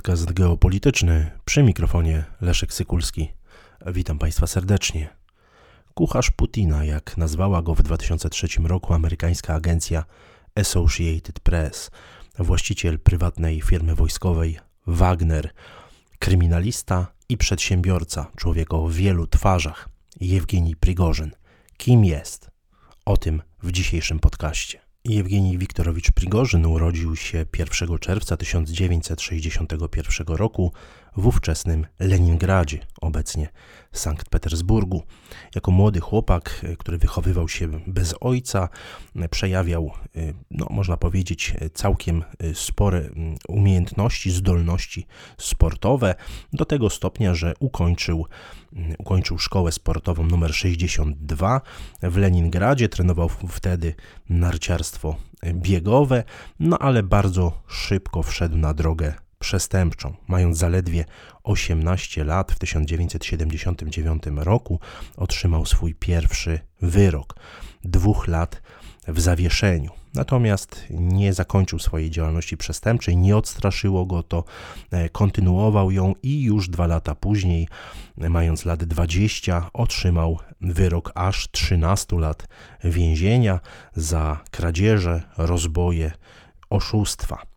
podcast geopolityczny przy mikrofonie Leszek Sykulski. Witam Państwa serdecznie. Kucharz Putina, jak nazwała go w 2003 roku amerykańska agencja Associated Press, właściciel prywatnej firmy wojskowej Wagner, kryminalista i przedsiębiorca, człowiek o wielu twarzach, Jewgeni Prigorzyn. Kim jest? O tym w dzisiejszym podcaście. Jewgenij Wiktorowicz Prigorzyn urodził się 1 czerwca 1961 roku w ówczesnym Leningradzie, obecnie Sankt Petersburgu. Jako młody chłopak, który wychowywał się bez ojca, przejawiał, no, można powiedzieć, całkiem spore umiejętności, zdolności sportowe, do tego stopnia, że ukończył, ukończył szkołę sportową numer 62 w Leningradzie, trenował wtedy narciarstwo biegowe, no ale bardzo szybko wszedł na drogę przestępczą. Mając zaledwie 18 lat, w 1979 roku otrzymał swój pierwszy wyrok dwóch lat w zawieszeniu. Natomiast nie zakończył swojej działalności przestępczej, nie odstraszyło go to, e, kontynuował ją i już dwa lata później, mając lat 20, otrzymał wyrok aż 13 lat więzienia za kradzieże, rozboje, oszustwa.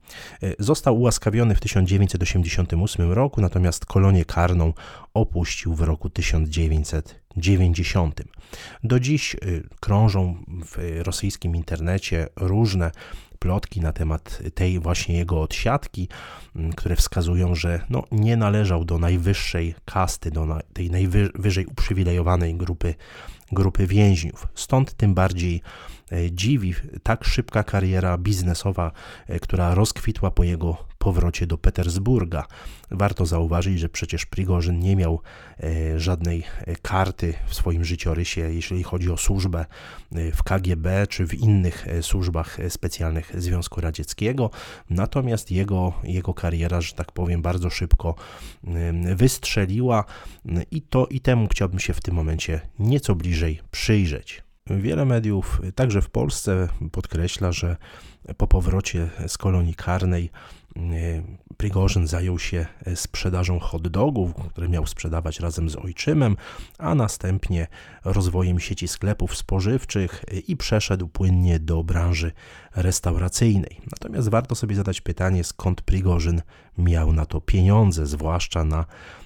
E, został ułaskawiony w 1988 roku, natomiast kolonię karną opuścił w roku 1990. Do dziś e, krążą w rosyjskim internecie różne plotki na temat tej właśnie jego odsiadki, które wskazują, że no, nie należał do najwyższej kasty, do tej najwyżej uprzywilejowanej grupy, grupy więźniów. Stąd tym bardziej E, dziwi tak szybka kariera biznesowa, e, która rozkwitła po jego powrocie do Petersburga. Warto zauważyć, że przecież Prigorzyn nie miał e, żadnej karty w swoim życiorysie, jeśli chodzi o służbę w KGB czy w innych służbach specjalnych Związku Radzieckiego. Natomiast jego, jego kariera, że tak powiem, bardzo szybko wystrzeliła i to i temu chciałbym się w tym momencie nieco bliżej przyjrzeć. Wiele mediów, także w Polsce, podkreśla, że po powrocie z kolonii karnej e, Prigorzyn zajął się sprzedażą hot dogów, które miał sprzedawać razem z ojczymem, a następnie rozwojem sieci sklepów spożywczych i przeszedł płynnie do branży restauracyjnej. Natomiast warto sobie zadać pytanie, skąd Prigorzyn miał na to pieniądze, zwłaszcza na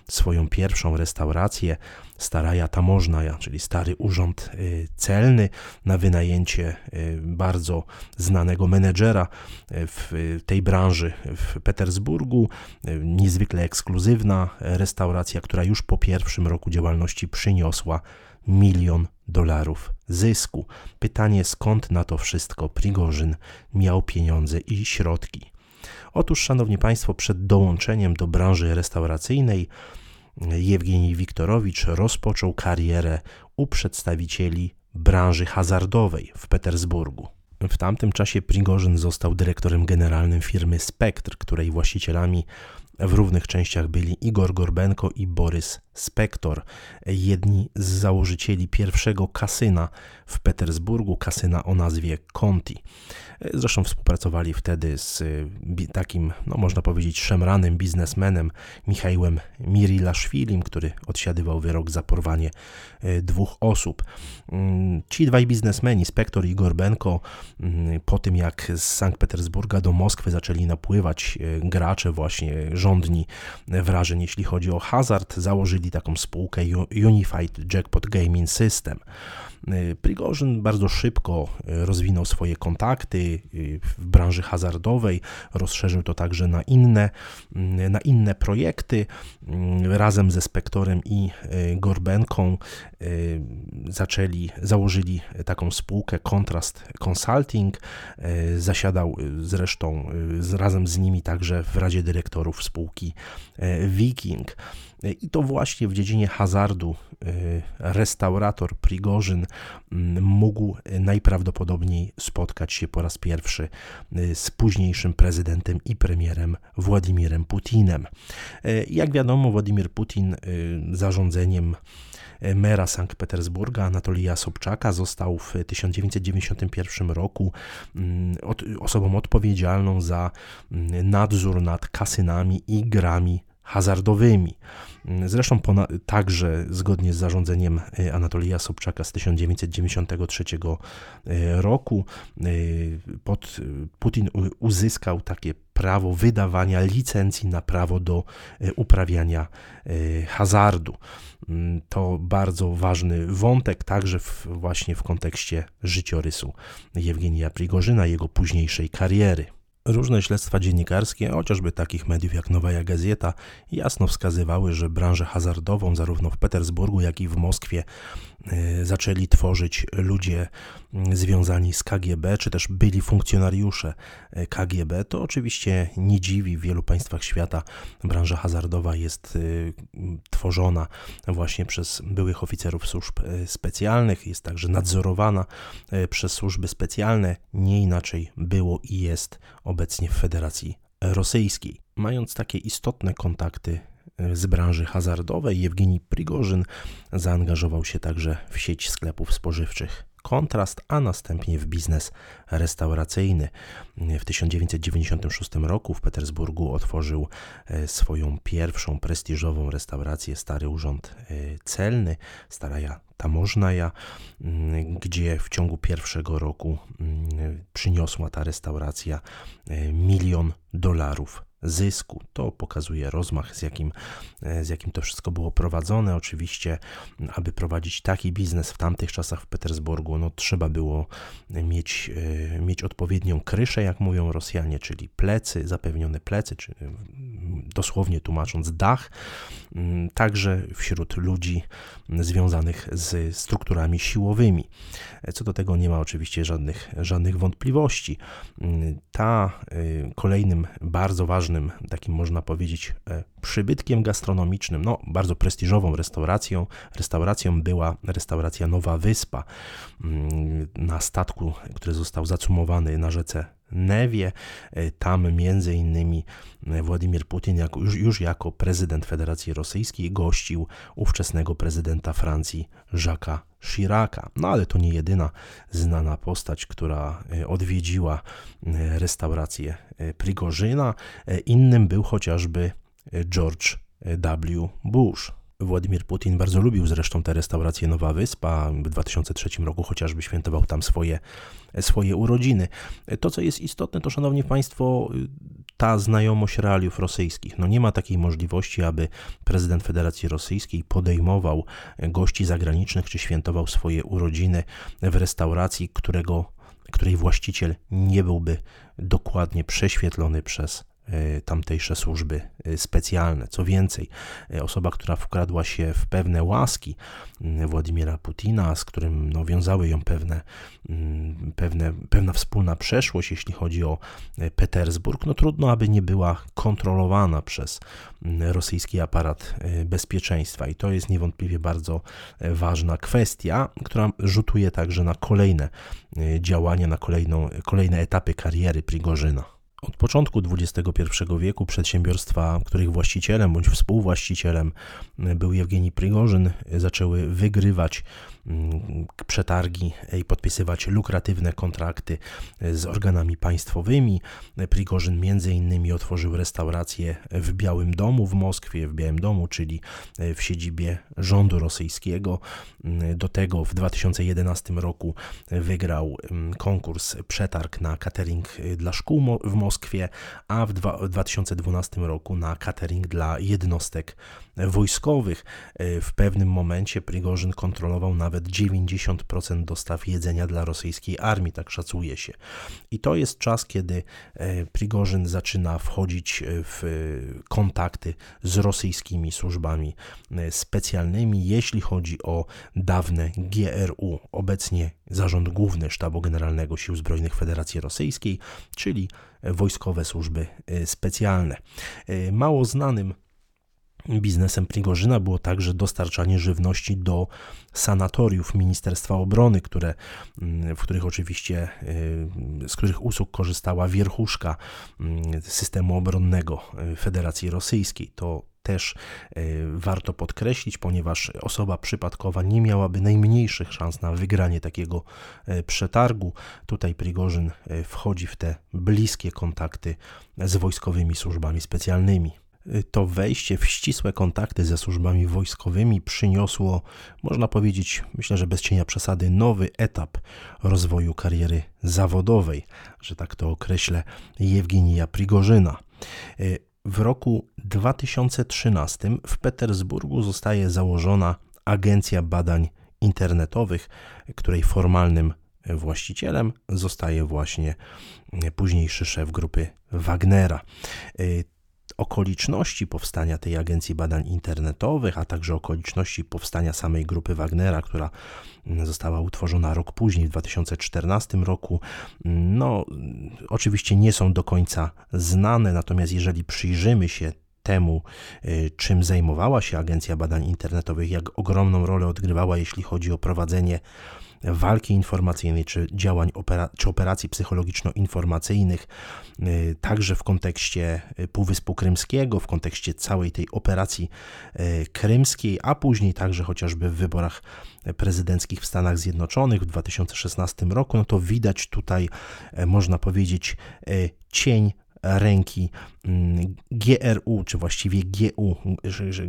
swoją pierwszą restaurację Staraja Tamożna, czyli stary urząd y, celny na wynajęcie y, bardzo znanego menedżera y, w tej branży w Petersburgu. Niezwykle ekskluzywna restauracja, która już po pierwszym roku działalności przyniosła milion dolarów zysku. Pytanie, skąd na to wszystko Prigorzyn miał pieniądze i środki. Otóż, Szanowni Państwo, przed dołączeniem do branży restauracyjnej Jewgenij Wiktorowicz rozpoczął karierę u przedstawicieli branży hazardowej w Petersburgu. W tamtym czasie Prigorzyn został dyrektorem generalnym firmy Spektr, której właścicielami w równych częściach byli Igor Gorbenko i Borys Spektor, jedni z założycieli pierwszego kasyna w Petersburgu, kasyna o nazwie Conti. Zresztą współpracowali wtedy z takim, no można powiedzieć, szemranym biznesmenem Michałem Mirilaszwilim, który odsiadywał wyrok za porwanie e, dwóch osób. Mm, ci dwaj biznesmeni, Spektor i Gorbenko, mm, po tym jak z Sankt Petersburga do Moskwy zaczęli napływać e, gracze właśnie rządni wrażeń, jeśli chodzi o hazard, założyli taką spółkę Unified Jackpot Gaming System. Y, Prigorzyn bardzo szybko y, rozwinął swoje kontakty y, w branży hazardowej, rozszerzył to także na inne, na inne projekty. Razem ze Spektorem i Gorbenką zaczęli, założyli taką spółkę Contrast Consulting. Zasiadał zresztą razem z nimi także w Radzie Dyrektorów spółki Viking. I to właśnie w dziedzinie hazardu restaurator Prigorzyn mógł najprawdopodobniej spotkać się po raz pierwszy y, z późniejszym prezydentem i premierem Władimirem Putinem. Y, jak wiadomo, Władimir Putin zarządzeniem mera Sankt Petersburga Anatolija Sobczaka. Został w 1991 roku mm, osobą odpowiedzialną za mm, nadzór nad kasynami i grami hazardowymi. Zresztą także zgodnie z zarządzeniem y, Anatolija Sobczaka z 1993 y, roku y, pod Putin uzyskał takie prawo wydawania licencji na prawo do uprawiania hazardu. Mm, to bardzo ważny wątek, także w, właśnie w kontekście życiorysu Jewgenija Prigorzyna, jego późniejszej kariery. Różne śledztwa dziennikarskie, chociażby takich mediów jak Nowa Gazeta, jasno wskazywały, że branżę hazardową zarówno w Petersburgu, jak i w Moskwie Y, zaczęli tworzyć ludzie mm, związani z KGB, czy też byli funkcjonariusze y, KGB, to oczywiście nie dziwi. W wielu państwach świata branża hazardowa jest y, tworzona właśnie przez byłych oficerów służb specjalnych, jest także nadzorowana przez służby specjalne. Nie inaczej było i jest obecnie w Federacji Rosyjskiej. Mając takie istotne kontakty z branży hazardowej Jewgeni Prigorzyn zaangażował się także w sieć sklepów spożywczych Kontrast, a następnie w biznes restauracyjny. W 1996 roku w Petersburgu otworzył e, swoją pierwszą prestiżową restaurację Stary Urząd e, Celny, Staraja Tamożnaja, gdzie w ciągu pierwszego roku przyniosła ta restauracja e, milion dolarów zysku. To pokazuje rozmach, z jakim, e, z jakim to wszystko było prowadzone. Oczywiście, aby prowadzić taki biznes w tamtych czasach w Petersburgu, no, trzeba było mieć, e, mieć odpowiednią kryszę, jak mówią Rosjanie, czyli plecy, zapewnione plecy, czy dosłownie tłumacząc dach, mm, także wśród ludzi związanych z strukturami siłowymi. Co do tego nie ma oczywiście żadnych, żadnych wątpliwości. Mm, ta kolejnym bardzo ważnym, takim można powiedzieć, e, przybytkiem gastronomicznym, no bardzo prestiżową restauracją, restauracją była restauracja Nowa Wyspa mm, na statku, który został zacumowany na rzece Newie. E, tam między innymi e, Władimir Putin jako, już, już jako prezydent Federacji Rosyjskiej gościł ówczesnego prezydenta Francji Jacques'a Chiraca. No ale to nie jedyna znana postać, która e, odwiedziła restaurację Prigorzyna. Innym był chociażby George W. Bush. Władimir Putin bardzo lubił zresztą tę restaurację Nowa Wyspa. W 2003 roku chociażby świętował tam swoje, swoje urodziny. To, co jest istotne, to szanowni Państwo, ta znajomość realiów rosyjskich. No nie ma takiej możliwości, aby prezydent Federacji Rosyjskiej podejmował gości zagranicznych czy świętował swoje urodziny w restauracji, którego, której właściciel nie byłby dokładnie prześwietlony przez E, tamtejsze służby e, specjalne. Co więcej, e, osoba, która wkradła się w pewne łaski Władimira Putina, z którym no, wiązały ją pewne, pewne, pewna wspólna przeszłość, jeśli chodzi o Petersburg, no trudno, aby nie była kontrolowana przez rosyjski aparat bezpieczeństwa. I to jest niewątpliwie bardzo ważna kwestia, która rzutuje także na kolejne działania, na kolejną, kolejne etapy kariery Prigorzyna. Od początku XXI wieku przedsiębiorstwa, których właścicielem bądź współwłaścicielem był Jewgeni Prigorzyn, zaczęły wygrywać przetargi i podpisywać lukratywne kontrakty z organami państwowymi. Prigorzyn między innymi otworzył restaurację w Białym Domu w Moskwie, w Białym Domu, czyli w siedzibie rządu rosyjskiego. Do tego w 2011 roku wygrał mm, konkurs przetarg na catering dla szkół w Moskwie a w, dwa, w 2012 roku na catering dla jednostek wojskowych. E, w pewnym momencie Prigorzyn kontrolował nawet 90% dostaw jedzenia dla rosyjskiej armii, tak szacuje się. I to jest czas, kiedy e, Prigorzyn zaczyna wchodzić w kontakty z rosyjskimi służbami e, specjalnymi, jeśli chodzi o dawne GRU, obecnie Zarząd Główny Sztabu Generalnego Sił Zbrojnych Federacji Rosyjskiej, czyli wojskowe służby specjalne. Mało znanym Biznesem Prigorzyna było także dostarczanie żywności do sanatoriów Ministerstwa Obrony, które, mm, w których oczywiście, y, z których usług korzystała wierchuszka mm, systemu obronnego y, Federacji Rosyjskiej. To też warto podkreślić, ponieważ osoba przypadkowa nie miałaby najmniejszych szans na wygranie takiego przetargu. Tutaj Prigorzyn wchodzi w te bliskie kontakty z wojskowymi służbami specjalnymi to wejście w ścisłe kontakty ze służbami wojskowymi przyniosło, można powiedzieć, myślę, że bez cienia przesady, nowy etap rozwoju kariery zawodowej, że tak to określę, Jewgenija Prigorzyna. W roku 2013 w Petersburgu zostaje założona Agencja Badań Internetowych, której formalnym właścicielem zostaje właśnie późniejszy szef grupy Wagnera okoliczności powstania tej Agencji Badań Internetowych, a także okoliczności powstania samej grupy Wagnera, która mm, została utworzona rok później, w 2014 roku, mm, no oczywiście nie są do końca znane, natomiast jeżeli przyjrzymy się temu, y, czym zajmowała się Agencja Badań Internetowych, jak ogromną rolę odgrywała, jeśli chodzi o prowadzenie walki informacyjnej, czy działań, opera, czy operacji psychologiczno-informacyjnych, y, także w kontekście y, Półwyspu Krymskiego, w kontekście całej tej operacji y, krymskiej, a później także chociażby w wyborach prezydenckich w Stanach Zjednoczonych w 2016 roku, no to widać tutaj, można powiedzieć, cień ręki mm, GRU, czy właściwie GU,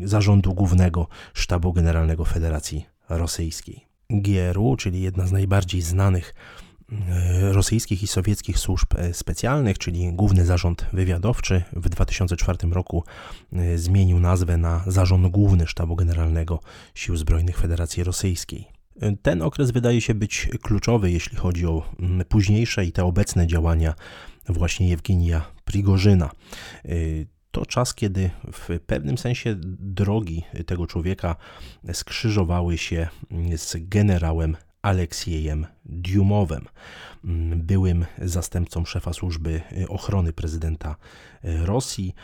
Zarządu Głównego Sztabu Generalnego Federacji Rosyjskiej. GRU, czyli jedna z najbardziej znanych e, rosyjskich i sowieckich służb e, specjalnych, czyli Główny Zarząd Wywiadowczy, w 2004 roku e, zmienił nazwę na Zarząd Główny Sztabu Generalnego Sił Zbrojnych Federacji Rosyjskiej. Ten okres wydaje się być kluczowy, jeśli chodzi o późniejsze i te obecne działania właśnie Jewgenija Prigorzyna to czas, kiedy w pewnym sensie drogi tego człowieka skrzyżowały się z generałem Aleksiejem Diumowem, byłym zastępcą szefa służby ochrony prezydenta Rosji,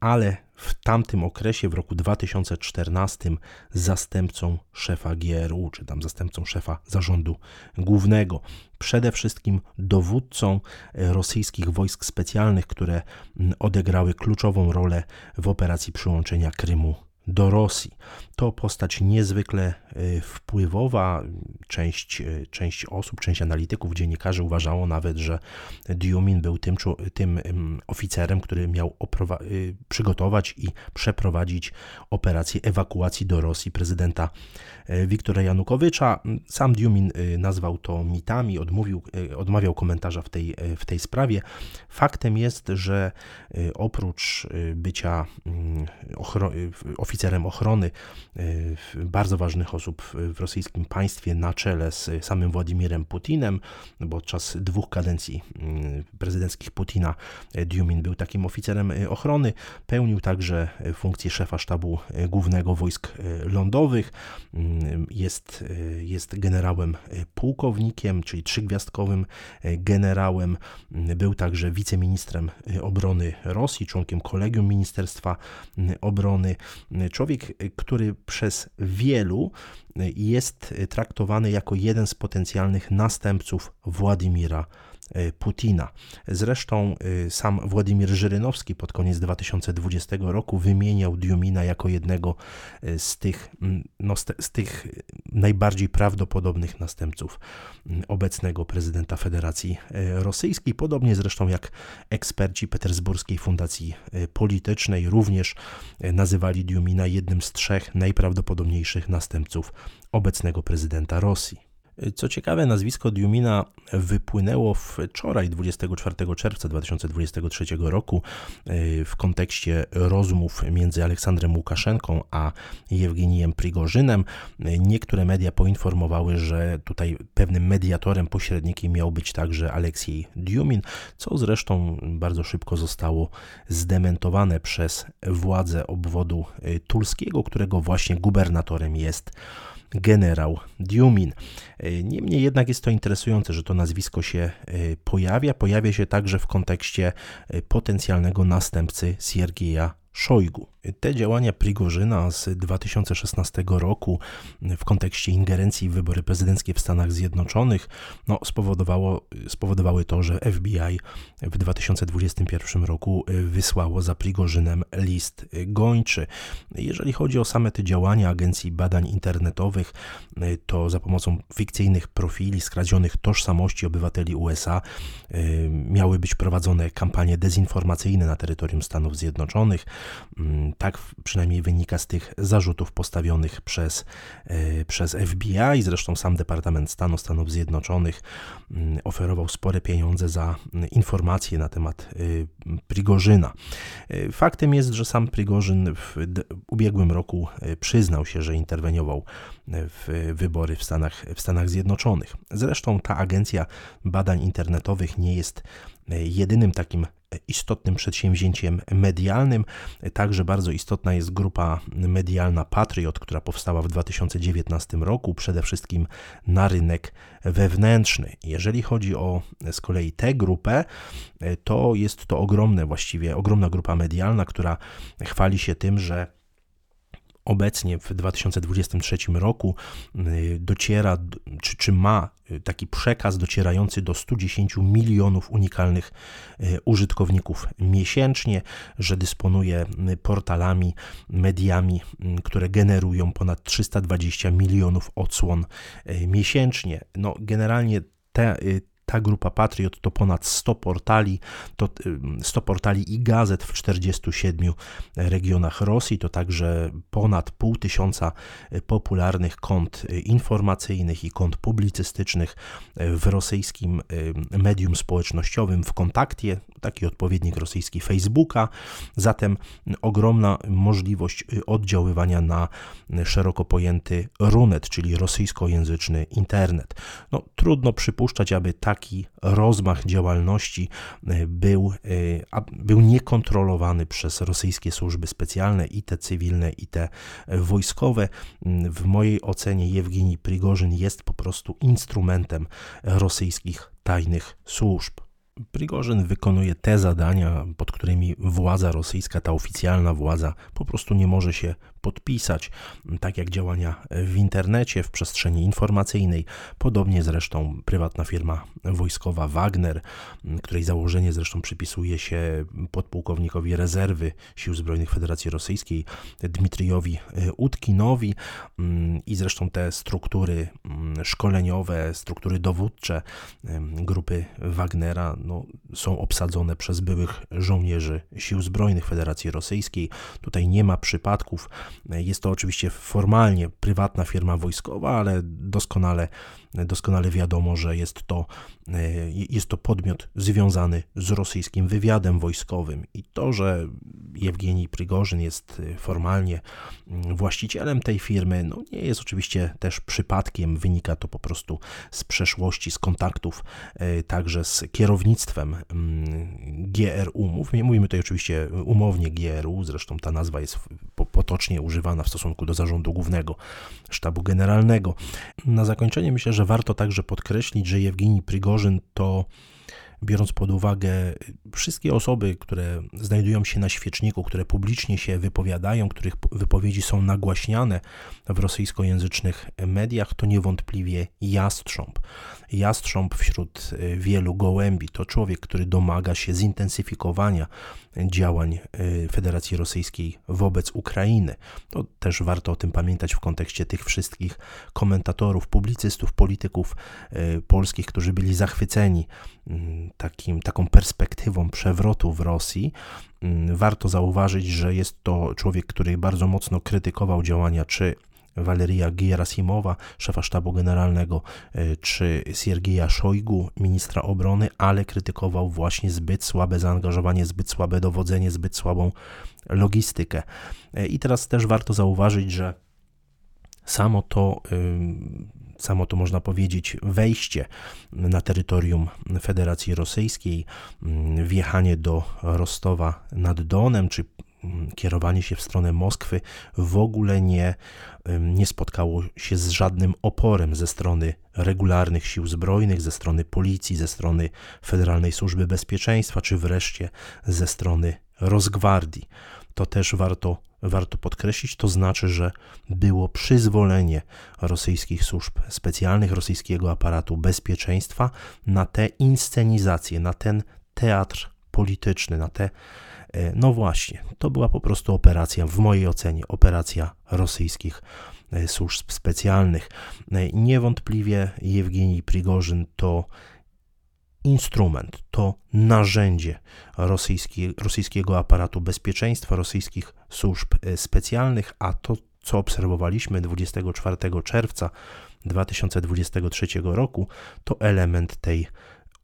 ale w tamtym okresie, w roku 2014, zastępcą szefa GRU, czy tam zastępcą szefa zarządu głównego. Przede wszystkim dowódcą rosyjskich wojsk specjalnych, które odegrały kluczową rolę w operacji przyłączenia Krymu do Rosji. To postać niezwykle e, wpływowa. Część, e, część osób, część analityków, dziennikarzy uważało nawet, że Diumin był tym, tym oficerem, który miał e, przygotować i przeprowadzić operację ewakuacji do Rosji prezydenta Wiktora Janukowycza. Sam Diumin nazwał to mitami, odmówił, odmawiał komentarza w tej, w tej sprawie. Faktem jest, że oprócz bycia mm, oficerem ochrony bardzo ważnych osób w rosyjskim państwie na czele z samym Władimirem Putinem, bo podczas dwóch kadencji mm, prezydenckich Putina e, Diumin był takim oficerem ochrony, pełnił także funkcję szefa sztabu głównego wojsk lądowych, jest, jest generałem pułkownikiem, czyli trzygwiazdkowym generałem, był także wiceministrem obrony Rosji, członkiem kolegium Ministerstwa Obrony. Człowiek, który przez wielu jest traktowany jako jeden z potencjalnych następców Władimira Putina. Zresztą e, sam Władimir Żyrynowski pod koniec 2020 roku wymieniał Diumina jako jednego e, z tych, no, z tych najbardziej prawdopodobnych następców obecnego prezydenta Federacji Rosyjskiej, podobnie zresztą jak eksperci Petersburskiej Fundacji Politycznej również nazywali Diumina jednym z trzech najprawdopodobniejszych następców obecnego prezydenta Rosji. Co ciekawe, nazwisko Diumina wypłynęło wczoraj, 24 czerwca 2023 roku, e, w kontekście rozmów między Aleksandrem Łukaszenką a Jewgenijem Prigorzynem. Niektóre media poinformowały, że tutaj pewnym mediatorem, pośrednikiem miał być także Aleksiej Diumin, co zresztą bardzo szybko zostało zdementowane przez władze obwodu e, tulskiego, którego właśnie gubernatorem jest generał Diumin. E, niemniej jednak jest to interesujące, że to nazwisko się e, pojawia. Pojawia się także w kontekście e, potencjalnego następcy Siergieja Szojgu. Te działania Prigorzyna z 2016 roku w kontekście ingerencji w wybory prezydenckie w Stanach Zjednoczonych no, spowodowało, spowodowały to, że FBI w 2021 roku wysłało za Prigorzynem list gończy. Jeżeli chodzi o same te działania Agencji Badań Internetowych, to za pomocą fikcyjnych profili skradzionych tożsamości obywateli USA miały być prowadzone kampanie dezinformacyjne na terytorium Stanów Zjednoczonych. Tak przynajmniej wynika z tych zarzutów postawionych przez, y, przez FBI. Zresztą sam Departament Stanu Stanów Zjednoczonych mm, oferował spore pieniądze za mm, informacje na temat y, Prigorzyna. Faktem jest, że sam Prigorzyn w ubiegłym roku przyznał się, że interweniował w wybory w Stanach, w Stanach Zjednoczonych. Zresztą ta agencja badań internetowych nie jest e, jedynym takim istotnym przedsięwzięciem medialnym. Także bardzo istotna jest grupa medialna Patriot, która powstała w 2019 roku, przede wszystkim na rynek wewnętrzny. Jeżeli chodzi o z kolei tę grupę, to jest to ogromne, właściwie ogromna grupa medialna, która chwali się tym, że obecnie w 2023 roku y, dociera, czy, czy ma y, taki przekaz docierający do 110 milionów unikalnych y, użytkowników miesięcznie, że dysponuje portalami, mediami, które generują ponad 320 milionów odsłon miesięcznie. No, generalnie te, ta grupa Patriot to ponad 100 portali, to 100 portali i gazet w 47 regionach Rosji, to także ponad pół tysiąca popularnych kont informacyjnych i kont publicystycznych w rosyjskim medium społecznościowym w kontakcie, taki odpowiednik rosyjski Facebooka, zatem ogromna możliwość oddziaływania na szeroko pojęty runet, czyli rosyjskojęzyczny internet. No, trudno przypuszczać, aby tak taki rozmach działalności e, był, e, był niekontrolowany przez rosyjskie służby specjalne, i te cywilne, i te e, wojskowe. Mm, w mojej ocenie Jewgeni Prigorzyn jest po prostu instrumentem rosyjskich tajnych służb. Prigorzyn wykonuje te zadania, pod którymi władza rosyjska, ta oficjalna władza, po prostu nie może się podpisać, tak jak działania w internecie, w przestrzeni informacyjnej. Podobnie zresztą prywatna firma wojskowa Wagner, której założenie zresztą przypisuje się podpułkownikowi rezerwy Sił Zbrojnych Federacji Rosyjskiej Dmitrijowi Utkinowi i zresztą te struktury szkoleniowe, struktury dowódcze grupy Wagnera no, są obsadzone przez byłych żołnierzy Sił Zbrojnych Federacji Rosyjskiej. Tutaj nie ma przypadków jest to oczywiście formalnie prywatna firma wojskowa, ale doskonale, doskonale wiadomo, że jest to, e, jest to podmiot związany z rosyjskim wywiadem wojskowym. I to, że Jewgenij Prigorzyn jest formalnie mm, właścicielem tej firmy, no nie jest oczywiście też przypadkiem. Wynika to po prostu z przeszłości, z kontaktów e, także z kierownictwem mm, GRU. Mówimy tutaj oczywiście umownie GRU, zresztą ta nazwa jest potocznie używana w stosunku do zarządu głównego sztabu generalnego. Na zakończenie myślę, że warto także podkreślić, że Jewgeni Prigorzyn to biorąc pod uwagę wszystkie osoby, które znajdują się na świeczniku, które publicznie się wypowiadają, których wypowiedzi są nagłaśniane w rosyjskojęzycznych mediach, to niewątpliwie jastrząb. Jastrząb wśród e, wielu gołębi to człowiek, który domaga się zintensyfikowania działań e, Federacji Rosyjskiej wobec Ukrainy. To też warto o tym pamiętać w kontekście tych wszystkich komentatorów, publicystów, polityków e, polskich, którzy byli zachwyceni mm, takim, taką perspektywą przewrotu w Rosji. Mm, warto zauważyć, że jest to człowiek, który bardzo mocno krytykował działania czy Waleria Gierasimowa, szefa sztabu generalnego, e, czy Siergieja Szojgu, ministra obrony, ale krytykował właśnie zbyt słabe zaangażowanie, zbyt słabe dowodzenie, zbyt słabą logistykę. E, I teraz też warto zauważyć, że samo to samo to można powiedzieć, wejście na terytorium Federacji Rosyjskiej, wjechanie do Rostowa nad Donem, czy kierowanie się w stronę Moskwy w ogóle nie, nie spotkało się z żadnym oporem ze strony regularnych sił zbrojnych, ze strony policji, ze strony Federalnej Służby Bezpieczeństwa, czy wreszcie ze strony Rosgwardii. to też warto, warto podkreślić. To znaczy, że było przyzwolenie rosyjskich służb specjalnych, rosyjskiego aparatu bezpieczeństwa na te inscenizacje, na ten teatr polityczny, na te. E, no właśnie, to była po prostu operacja, w mojej ocenie, operacja rosyjskich e, służb specjalnych. E, niewątpliwie Jewgenij Prigorzyn to instrument, to narzędzie rosyjski, rosyjskiego aparatu bezpieczeństwa, rosyjskich służb specjalnych, a to, co obserwowaliśmy 24 czerwca 2023 roku, to element tej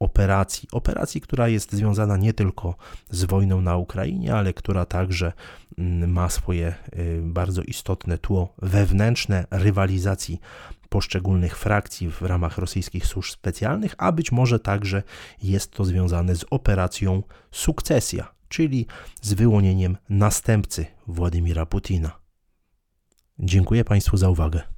operacji. Operacji, która jest związana nie tylko z wojną na Ukrainie, ale która także mm, ma swoje y, bardzo istotne tło wewnętrzne rywalizacji poszczególnych frakcji w ramach rosyjskich służb specjalnych, a być może także jest to związane z operacją sukcesja, czyli z wyłonieniem następcy Władimira Putina. Dziękuję Państwu za uwagę.